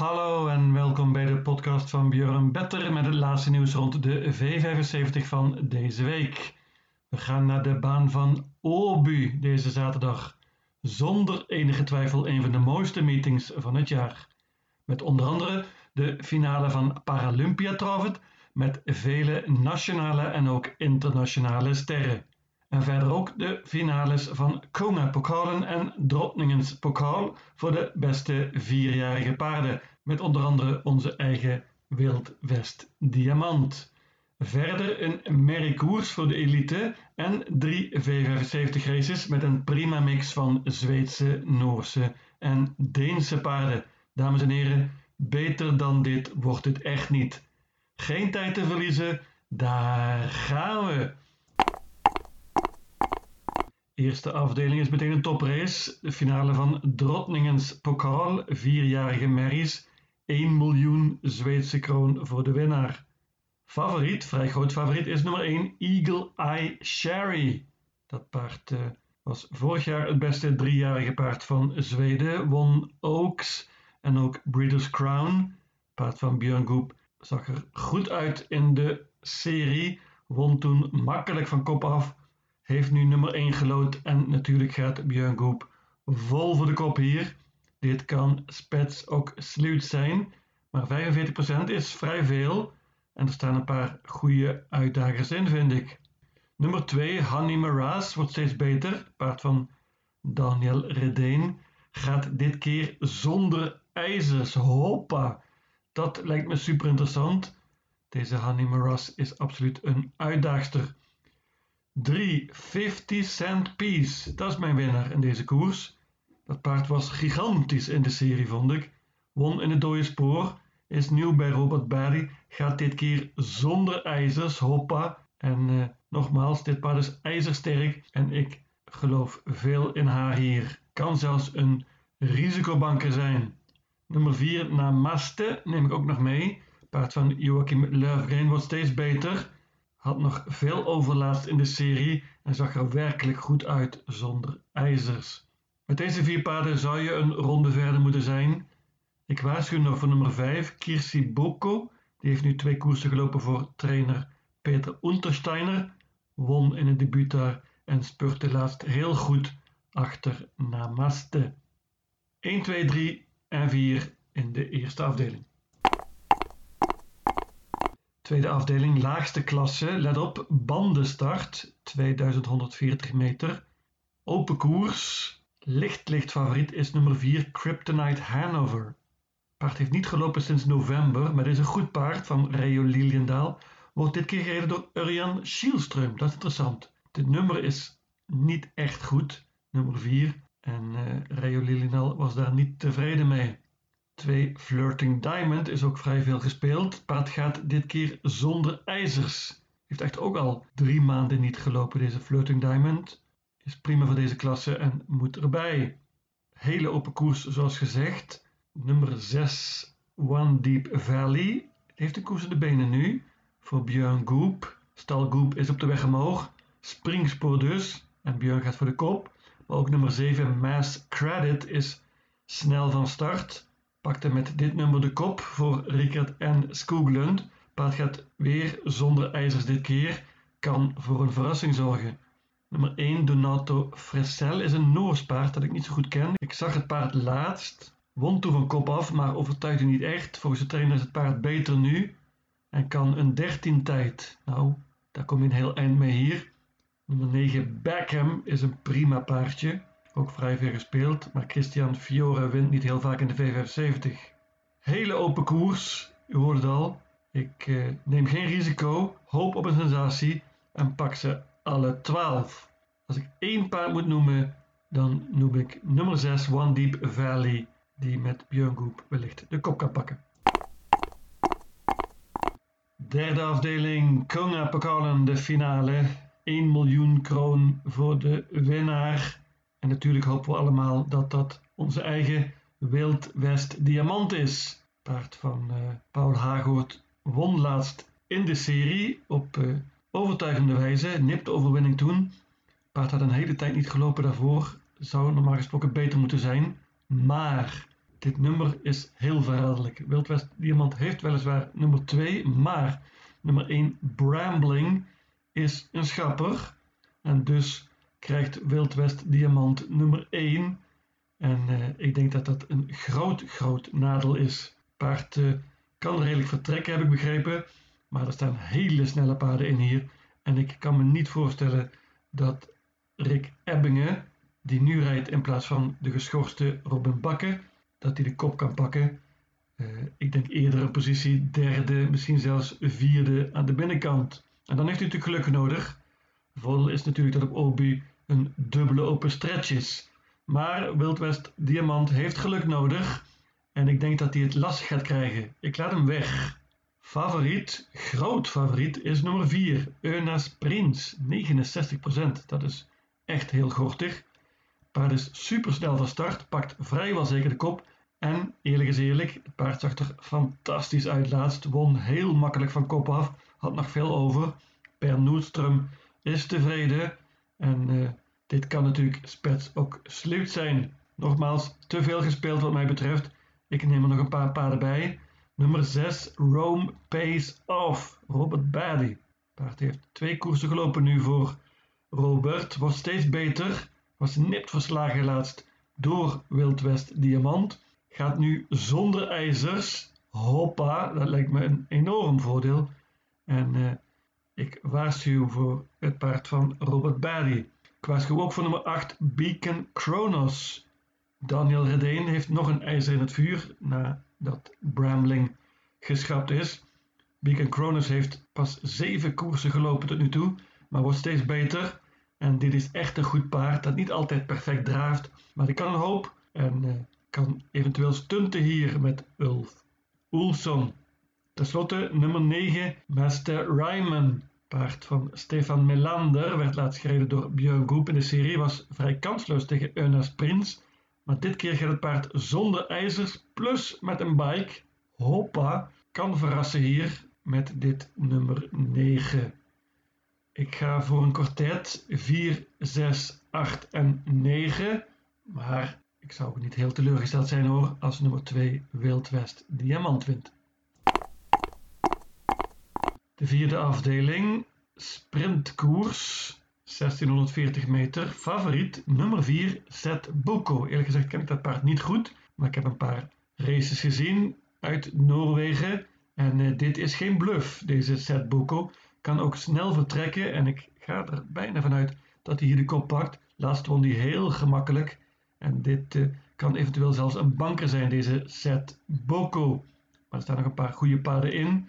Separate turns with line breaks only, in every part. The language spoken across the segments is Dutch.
Hallo en welkom bij de podcast van Björn Better met het laatste nieuws rond de V75 van deze week. We gaan naar de baan van Åby deze zaterdag. Zonder enige twijfel een van de mooiste meetings van het jaar. Met onder andere de finale van Paralympia Travet met vele nationale en ook internationale sterren. En verder ook de finales van Konga Pokalen en Drottningens Pokaal voor de beste vierjarige paarden. Met onder andere onze eigen Wild West Diamant. Verder een merrie voor de elite en drie V75 races met een prima mix van Zweedse, Noorse en Deense paarden. Dames en heren, beter dan dit wordt het echt niet. Geen tijd te verliezen, daar gaan we! Eerste afdeling is meteen een toprace. De finale van Drottningens Pokaal, vierjarige merries. 1 miljoen Zweedse kroon voor de winnaar. Favoriet, vrij groot favoriet, is nummer 1 Eagle Eye Sherry. Dat paard uh, was vorig jaar het beste driejarige paard van Zweden, won Oaks en ook Breeders' Crown. Paard van Björn Goop zag er goed uit in de serie, won toen makkelijk van kop af heeft nu nummer 1 gelood en natuurlijk gaat Björn Goop vol voor de kop hier. Dit kan spets ook sluit zijn, maar 45% is vrij veel en er staan een paar goede uitdagers in vind ik. Nummer 2, Honey Maras, wordt steeds beter. Paard van Daniel Redeen gaat dit keer zonder ijzers. Hoppa! Dat lijkt me super interessant. Deze Honey Maras is absoluut een uitdaagster. 3 50 Cent Piece. Dat is mijn winnaar in deze koers. Dat paard was gigantisch in de serie, vond ik. Won in het dode spoor. Is nieuw bij Robert Barry. Gaat dit keer zonder ijzers. Hoppa. En uh, nogmaals, dit paard is ijzersterk. En ik geloof veel in haar hier. Kan zelfs een risicobanker zijn. Nummer 4, Namaste, neem ik ook nog mee. Paard van Joachim Löfgren wordt steeds beter had nog veel overlast in de serie en zag er werkelijk goed uit zonder ijzers. Met deze vier paarden zou je een ronde verder moeten zijn. Ik waarschuw nog voor nummer 5, Kirsi Boko. Die heeft nu twee koersen gelopen voor trainer Peter Untersteiner. Won in het debuut daar en spurte laatst heel goed achter Namaste. 1, 2, 3 en 4 in de eerste afdeling. Tweede afdeling, laagste klasse. Let op, bandenstart, 2140 meter. Open koers. Licht, licht favoriet is nummer 4, Kryptonite Hanover. Paard heeft niet gelopen sinds november, maar is een goed paard van Rayo Liliendaal. Wordt dit keer gereden door Urian Schielström. Dat is interessant. Dit nummer is niet echt goed, nummer 4. En uh, Liliendaal was daar niet tevreden mee. 2 Flirting Diamond is ook vrij veel gespeeld. Paard gaat dit keer zonder ijzers. Heeft echt ook al drie maanden niet gelopen deze Flirting Diamond. Is prima voor deze klasse en moet erbij. Hele open koers zoals gezegd. Nummer 6 One Deep Valley. Heeft de koers in de benen nu. Voor Björn Goop. Stal Goop is op de weg omhoog. Springspoor dus. En Björn gaat voor de kop. Maar ook nummer 7 Mass Credit is snel van start. Pakte met dit nummer de kop voor Rickert en Skoglund. Paard gaat weer zonder ijzers dit keer. Kan voor een verrassing zorgen. Nummer 1 Donato Fressel is een Noors paard dat ik niet zo goed ken. Ik zag het paard laatst. Won toen van kop af, maar overtuigde niet echt. Volgens de trainer is het paard beter nu. En kan een 13 tijd. Nou, daar kom je een heel eind mee hier. Nummer 9 Beckham is een prima paardje ook vrij veel gespeeld, maar Christian Fiore wint niet heel vaak in de V75. Hele open koers, u hoort het al. Ik uh, neem geen risico, hoop op een sensatie en pak ze alle 12. Als ik één paard moet noemen, dan noem ik nummer 6 One Deep Valley, die met Björn Goop wellicht de kop kan pakken. Derde afdeling, Konga Pokalen, de finale. 1 miljoen kroon voor de winnaar. En natuurlijk hopen we allemaal dat dat onze eigen Wild West Diamant is. Paard van uh, Paul Hagoort won laatst in de serie op uh, overtuigende wijze. Nipte overwinning toen. Paard had een hele tijd niet gelopen daarvoor. Zou normaal gesproken beter moeten zijn. Maar dit nummer is heel verraderlijk. Wildwest Diamant heeft weliswaar nummer 2, maar nummer 1 Brambling is een schapper. En dus krijgt Wildwest Diamant nummer 1. En uh, ik denk dat dat een groot, groot nadeel is. Paard uh, kan redelijk vertrekken, heb ik begrepen. Maar er staan hele snelle paarden in hier. En ik kan me niet voorstellen dat Rick Ebbingen, die nu rijdt in plaats van de geschorste Robin Bakker, dat hij de kop kan pakken. Uh, ik denk eerder een positie derde, misschien zelfs vierde aan de binnenkant. En dan heeft hij natuurlijk geluk nodig. Voordeel is natuurlijk dat op Obi een dubbele open stretch. Maar Wildwest Diamant heeft geluk nodig. En ik denk dat hij het lastig gaat krijgen. Ik laat hem weg. Favoriet, groot favoriet, is nummer 4. Eunas Prins, 69%. Dat is echt heel gortig. Paard is super snel van start, pakt vrijwel zeker de kop. En eerlijk is eerlijk, het paard zag er fantastisch uit laatst. Won heel makkelijk van kop af, had nog veel over. Per Noordström is tevreden. En uh, dit kan natuurlijk spets ook sleut zijn. Nogmaals, te veel gespeeld wat mij betreft. Ik neem er nog een paar paarden bij. Nummer 6, Rome Pays Off, Robert Baddy. Paard heeft twee koersen gelopen nu voor Robert. Wordt steeds beter. Was nipt verslagen laatst door Wildwest Diamant. Gaat nu zonder ijzers. Hoppa, dat lijkt me een enorm voordeel. En uh, ik waarschuw voor het paard van Robert Baddy. Ik waarschuw ook voor nummer 8, Beacon Kronos. Daniel Redeen heeft nog een ijzer in het vuur nadat Brambling geschrapt is. Beacon Kronos heeft pas zeven koersen gelopen tot nu toe, maar wordt steeds beter. En dit is echt een goed paard dat niet altijd perfect draaft, maar die kan een hoop en uh, kan eventueel stunten hier met Ulf Oelson. Ten slotte nummer 9, Master Ryman. Paard van Stefan Melander werd laatst gereden door Björn Groep in de serie, was vrij kansloos tegen Eunas Prins. Maar dit keer gaat het paard zonder ijzers plus met een bike. Hoppa, kan verrassen hier met dit nummer 9. Ik ga voor een kwartet 4, 6, 8 en 9. Maar ik zou niet heel teleurgesteld zijn hoor als nummer 2 Wild West Diamant wint. De vierde afdeling, sprintkoers, 1640 meter. Favoriet nummer 4, Zet Boko. Eerlijk gezegd ken ik dat paard niet goed, maar ik heb een paar races gezien uit Noorwegen. En uh, dit is geen bluff, deze Zet Boko. Kan ook snel vertrekken en ik ga er bijna vanuit dat hij hier de kop pakt. Laatst won hij heel gemakkelijk. En dit uh, kan eventueel zelfs een banker zijn, deze Zet Boko. Maar er staan nog een paar goede paarden in.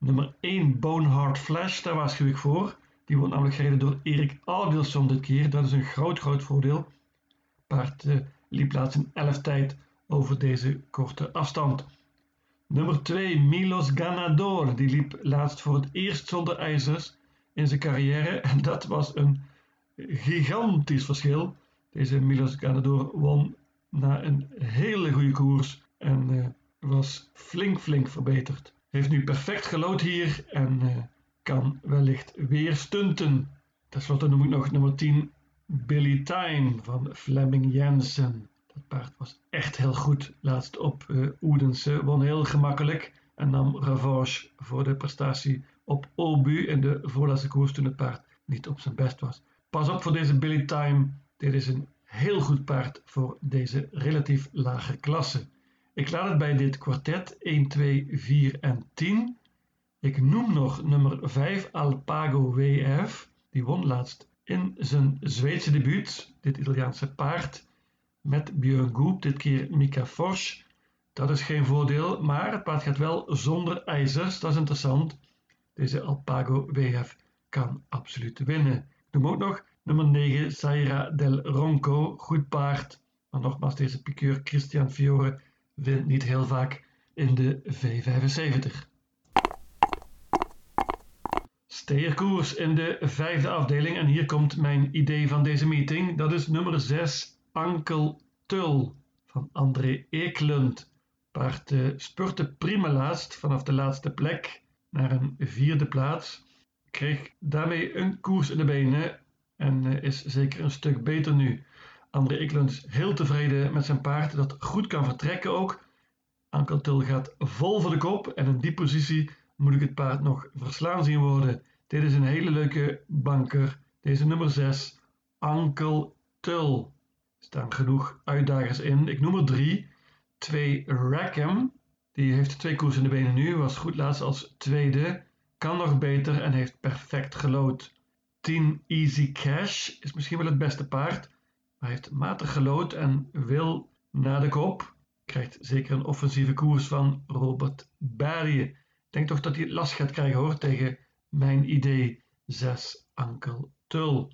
Nummer 1 Bonehard Flash, daar waarschuw ik voor. Die wordt namelijk gereden door Erik Audielson dit keer. Dat is een groot, groot voordeel. Paard uh, liep laatst in 11 tijd over deze korte afstand. Nummer 2 Milos Ganador. Die liep laatst voor het eerst zonder ijzers in zijn carrière. En dat was een gigantisch verschil. Deze Milos Ganador won na een hele goede koers en uh, was flink, flink verbeterd. Heeft nu perfect gelood hier en uh, kan wellicht weer stunten. Ten slotte noem ik nog nummer 10 Billy Time van Fleming Jensen. Dat paard was echt heel goed laatst op uh, Oedense. Won heel gemakkelijk en nam revanche voor de prestatie op Obu in de voorlaatste koers toen het paard niet op zijn best was. Pas op voor deze Billy Time. Dit is een heel goed paard voor deze relatief lage klasse. Ik laat het bij dit kwartet 1, 2, 4 en 10. Ik noem nog nummer 5 Alpago WF. Die won laatst in zijn Zweedse debuut, dit Italiaanse paard, met Björn Goop, dit keer Mika Forsch. Dat is geen voordeel, maar het paard gaat wel zonder ijzers, dat is interessant. Deze Alpago WF kan absoluut winnen. Ik noem ook nog nummer 9 Saira del Ronco, goed paard. Maar nogmaals, deze piqueur Christian Fiore wint niet heel vaak in de V75. Steerkoers in de vijfde afdeling en hier komt mijn idee van deze meeting. Dat is nummer 6 Ankel Tul van André Eklund. Paard spurte prima laatst vanaf de laatste plek naar een vierde plaats. Kreeg daarmee een koers in de benen en uh, is zeker een stuk beter nu. André Eklund is heel tevreden met zijn paard dat goed kan vertrekken ook. Ankeltil gaat vol voor de kop en in die positie moet ik het paard nog verslaan zien worden. Dit is een hele leuke banker. Deze nummer 6, Ankel Tul. Er staan genoeg uitdagers in. Ik noem er drie. Twee Rackham. Die heeft twee koers in de benen nu. Was goed laatst als tweede. Kan nog beter en heeft perfect gelood. 10 Easy Cash is misschien wel het beste paard. Maar heeft matig gelood en wil naar de kop. Krijgt zeker een offensieve koers van Robert Barry. Ik denk toch dat hij last gaat krijgen hoor tegen mijn idee 6 Ankel Tul.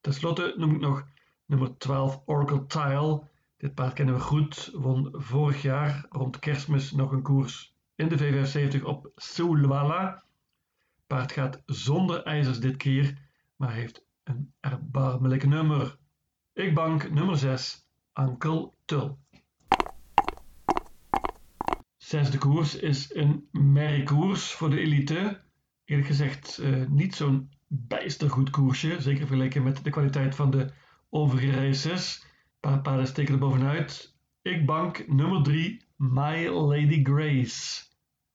Ten slotte noem ik nog nummer 12 Oracle Tile. Dit paard kennen we goed, won vorig jaar rond kerstmis nog een koers in de V75 op Sulwala. Paard gaat zonder ijzers dit keer, maar heeft een erbarmelijk nummer. Ik bank nummer 6, Ankel Tul. Zesde koers is een merriekoers voor de elite. Eerlijk gezegd uh, niet zo'n bijster goed koersje, zeker vergeleken met de kwaliteit van de overige races. Een paar paarden steken er bovenuit. Ik bank nummer 3, My Lady Grace.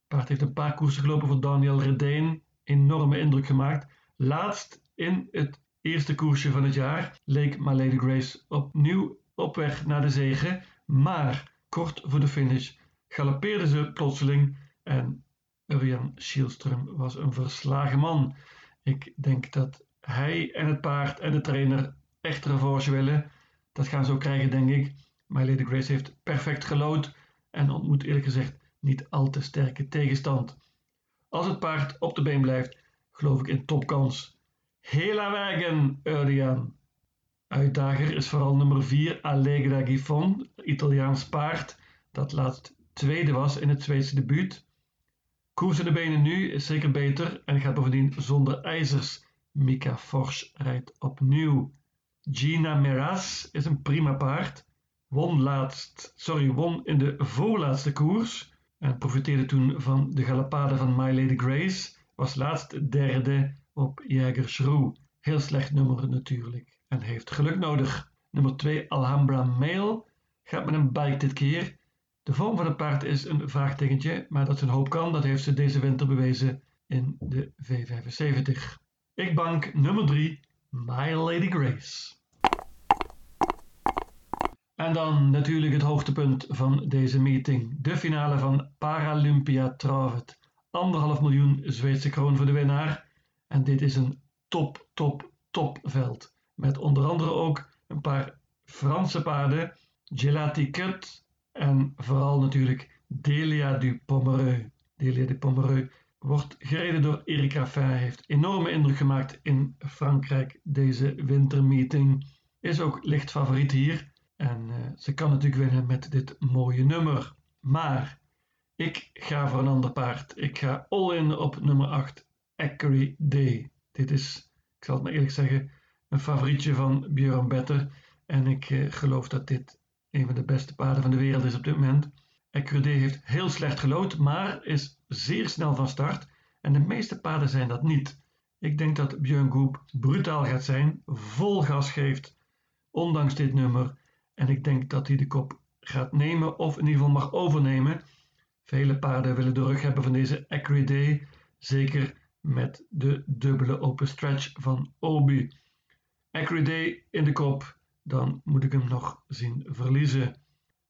Paard heeft een paar koersen gelopen voor Daniel Redeen. Enorme indruk gemaakt. Laatst in het eerste koersje van het jaar leek My Lady Grace opnieuw op weg naar de zege. Maar kort voor de finish galopeerde ze plotseling en Urjan Schielström was een verslagen man. Ik denk dat hij en het paard en de trainer echt revanche willen. Dat gaan ze ook krijgen, denk ik. My Lady Grace heeft perfect gelood en ontmoet eerlijk gezegd niet al te sterke tegenstand. Als het paard op de been blijft, geloof ik in topkans. Hela wagen, Urdian. Uitdager is vooral nummer 4 Allegra Gifon, Italiaans paard, dat laatst tweede was in het Zweedse debuut. Koers in de benen nu is zeker beter en gaat bovendien zonder ijzers. Mika Forsch rijdt opnieuw. Gina Meras is een prima paard. Won, laatst, sorry, won in de voorlaatste koers en profiteerde toen van de galopade van My Lady Grace. Was laatst derde op Jägerschroe. Heel slecht nummer natuurlijk en heeft geluk nodig. Nummer 2 Alhambra Mail gaat met een bike dit keer. De vorm van het paard is een vraagtekentje, maar dat ze een hoop kan, dat heeft ze deze winter bewezen in de V75. Ik bank nummer 3 My Lady Grace. En dan natuurlijk het hoogtepunt van deze meeting. De finale van Paralympia Travet. Anderhalf miljoen Zweedse kroon voor de winnaar. En dit is een top, top, top veld. Met onder andere ook een paar Franse paarden. Gelati Cut en vooral natuurlijk Delia du Pomereux. Delia du Pomereux wordt gereden door Eric Raffin. Heeft enorme indruk gemaakt in Frankrijk deze wintermeeting. Is ook licht favoriet hier. En uh, ze kan natuurlijk winnen met dit mooie nummer. Maar ik ga voor een ander paard. Ik ga all in op nummer 8, Ackery Day. Dit is, ik zal het maar eerlijk zeggen, een favorietje van Björn Better. En ik uh, geloof dat dit een van de beste paarden van de wereld is op dit moment. Accuray heeft heel slecht gelood, maar is zeer snel van start. En de meeste paarden zijn dat niet. Ik denk dat Björn Goop brutaal gaat zijn, vol gas geeft, ondanks dit nummer. En ik denk dat hij de kop gaat nemen of in ieder geval mag overnemen. Vele paarden willen de rug hebben van deze Accuray zeker met de dubbele open stretch van Obi. Accuray in de kop, dan moet ik hem nog zien verliezen.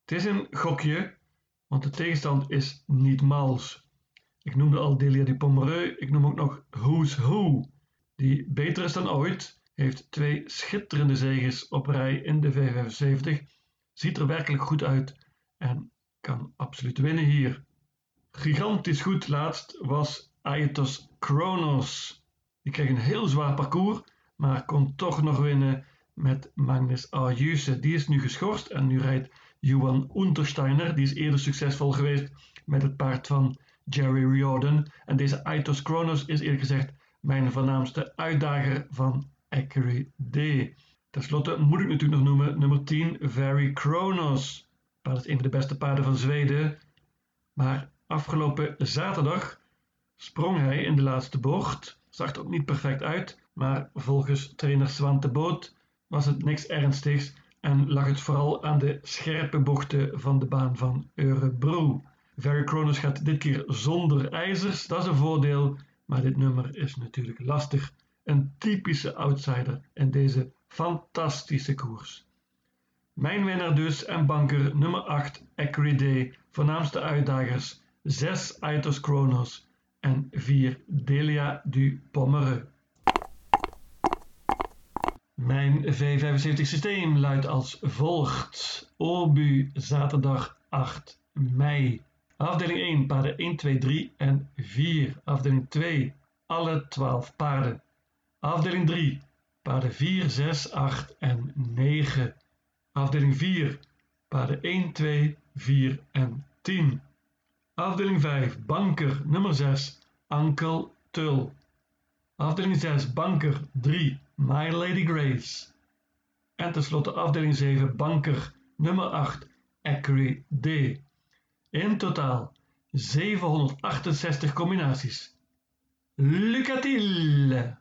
Het is een gokje, want de tegenstand is niet mals. Ik noemde al Delia du Pomereux, ik noem ook nog Who's Who, die beter is dan ooit, heeft twee schitterende zegens op rij in de V75, ziet er werkelijk goed uit en kan absoluut winnen hier. Gigantisch goed laatst was Aetos Kronos. Die kreeg een heel zwaar parcours, maar kon toch nog winnen met Magnus Ayuse. Die is nu geschorst en nu rijdt Johan Untersteiner. Die is eerder succesvol geweest met het paard van Jerry Riordan. En deze Aitos Kronos is eerlijk gezegd mijn voornaamste uitdager van Accuray D. Ten slotte moet ik natuurlijk nog noemen nummer 10, Very Kronos. Paard is een van de beste paarden van Zweden. Maar afgelopen zaterdag sprong hij in de laatste bocht. Zag er ook niet perfect uit, maar volgens trainer Swante Boot was het niks ernstigs en lag het vooral aan de scherpe bochten van de baan van Örebro. Very Cronus gaat dit keer zonder ijzers, dat is een voordeel, maar dit nummer is natuurlijk lastig. Een typische outsider in deze fantastische koers. Mijn winnaar dus en banker nummer 8 Day, voornaamste uitdagers 6 Aitos Kronos en 4 Delia du Pommere. Mijn V75 systeem luidt als volgt. Obu zaterdag 8 mei. Afdeling 1 paarden 1, 2, 3 en 4. Afdeling 2 alle 12 paarden. Afdeling 3 paarden 4, 6, 8 en 9. Afdeling 4 paarden 1, 2, 4 en 10. Afdeling 5 banker nummer 6 Ankel Tul. Afdeling 6 banker 3 My Lady Grace. En tenslotte afdeling 7 banker nummer 8 Ackery D. In totaal 768 combinaties. Lucatile!